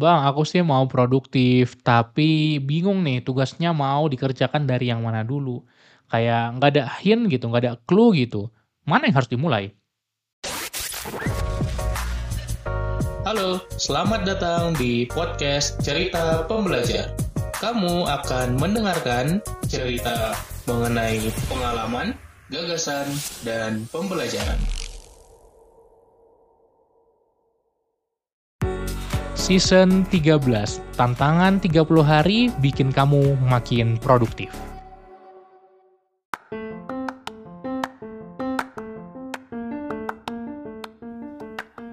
Bang, aku sih mau produktif, tapi bingung nih tugasnya mau dikerjakan dari yang mana dulu. Kayak nggak ada hint gitu, nggak ada clue gitu. Mana yang harus dimulai? Halo, selamat datang di podcast Cerita Pembelajar. Kamu akan mendengarkan cerita mengenai pengalaman, gagasan, dan pembelajaran. Season 13, tantangan 30 hari bikin kamu makin produktif.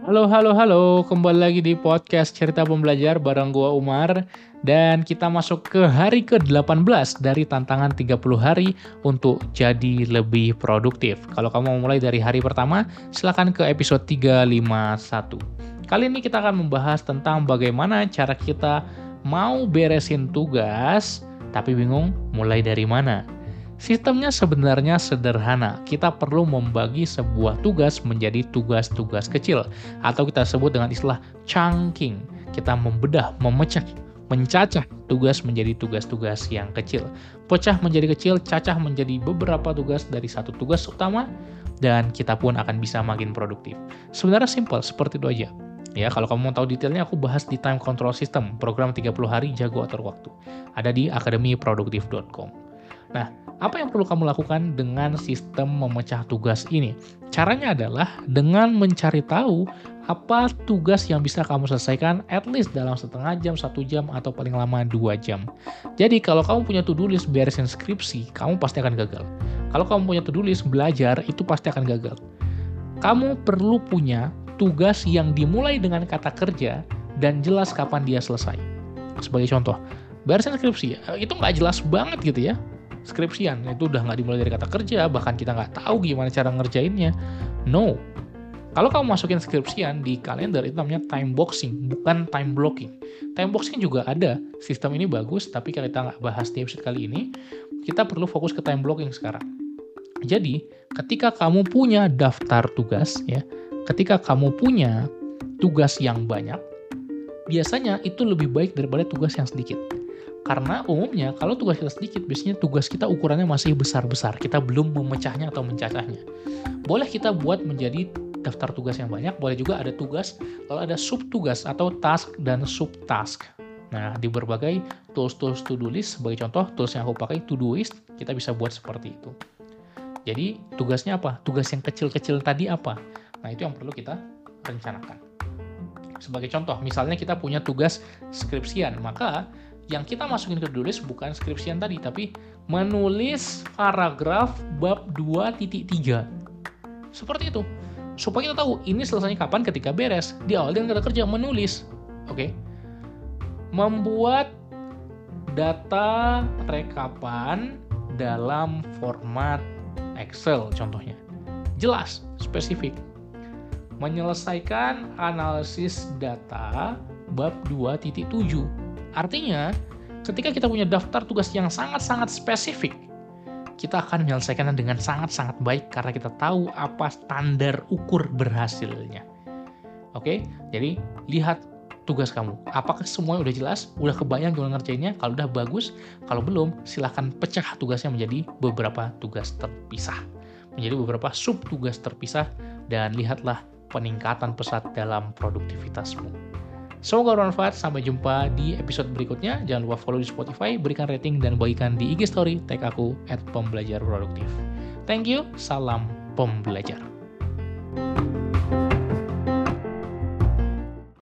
Halo, halo, halo. Kembali lagi di podcast Cerita Pembelajar bareng gua Umar. Dan kita masuk ke hari ke-18 dari tantangan 30 hari untuk jadi lebih produktif. Kalau kamu mau mulai dari hari pertama, silahkan ke episode 351. Kali ini kita akan membahas tentang bagaimana cara kita mau beresin tugas, tapi bingung mulai dari mana. Sistemnya sebenarnya sederhana. Kita perlu membagi sebuah tugas menjadi tugas-tugas kecil atau kita sebut dengan istilah chunking. Kita membedah, memecah, mencacah tugas menjadi tugas-tugas yang kecil. Pecah menjadi kecil, cacah menjadi beberapa tugas dari satu tugas utama dan kita pun akan bisa makin produktif. Sebenarnya simpel, seperti itu aja. Ya, kalau kamu mau tahu detailnya aku bahas di Time Control System, program 30 hari jago atur waktu. Ada di akademiproduktif.com. Nah, apa yang perlu kamu lakukan dengan sistem memecah tugas ini? Caranya adalah dengan mencari tahu apa tugas yang bisa kamu selesaikan at least dalam setengah jam, satu jam, atau paling lama dua jam. Jadi kalau kamu punya to-do list beresin skripsi, kamu pasti akan gagal. Kalau kamu punya to-do list belajar, itu pasti akan gagal. Kamu perlu punya tugas yang dimulai dengan kata kerja dan jelas kapan dia selesai. Sebagai contoh, beresin skripsi, itu nggak jelas banget gitu ya. Skripsian itu udah nggak dimulai dari kata kerja bahkan kita nggak tahu gimana cara ngerjainnya. No. Kalau kamu masukin skripsian di kalender itu namanya time boxing bukan time blocking. Time boxing juga ada sistem ini bagus tapi kalau kita nggak bahas di episode kali ini kita perlu fokus ke time blocking sekarang. Jadi ketika kamu punya daftar tugas ya ketika kamu punya tugas yang banyak biasanya itu lebih baik daripada tugas yang sedikit karena umumnya kalau tugas kita sedikit, biasanya tugas kita ukurannya masih besar-besar. Kita belum memecahnya atau mencacahnya. Boleh kita buat menjadi daftar tugas yang banyak, boleh juga ada tugas, lalu ada subtugas atau task dan subtask. Nah, di berbagai tools-tools to-do list, sebagai contoh, tools yang aku pakai, to-doist, kita bisa buat seperti itu. Jadi, tugasnya apa? Tugas yang kecil-kecil tadi apa? Nah, itu yang perlu kita rencanakan. Sebagai contoh, misalnya kita punya tugas skripsian, maka yang kita masukin ke tulis bukan skripsian tadi, tapi menulis paragraf bab 2.3. Seperti itu. Supaya kita tahu ini selesainya kapan ketika beres. Di awal dengan kata kerja menulis. Oke. Okay? Membuat data rekapan dalam format Excel contohnya. Jelas, spesifik. Menyelesaikan analisis data bab 2.7 Artinya, ketika kita punya daftar tugas yang sangat-sangat spesifik, kita akan menyelesaikannya dengan sangat-sangat baik karena kita tahu apa standar ukur berhasilnya. Oke, jadi lihat tugas kamu. Apakah semuanya udah jelas? Udah kebayang gimana ngerjainnya? Kalau udah bagus, kalau belum, silahkan pecah tugasnya menjadi beberapa tugas terpisah. Menjadi beberapa sub tugas terpisah dan lihatlah peningkatan pesat dalam produktivitasmu. Semoga bermanfaat. Sampai jumpa di episode berikutnya. Jangan lupa follow di Spotify, berikan rating, dan bagikan di IG Story. Tag aku at pembelajar produktif. Thank you. Salam pembelajar.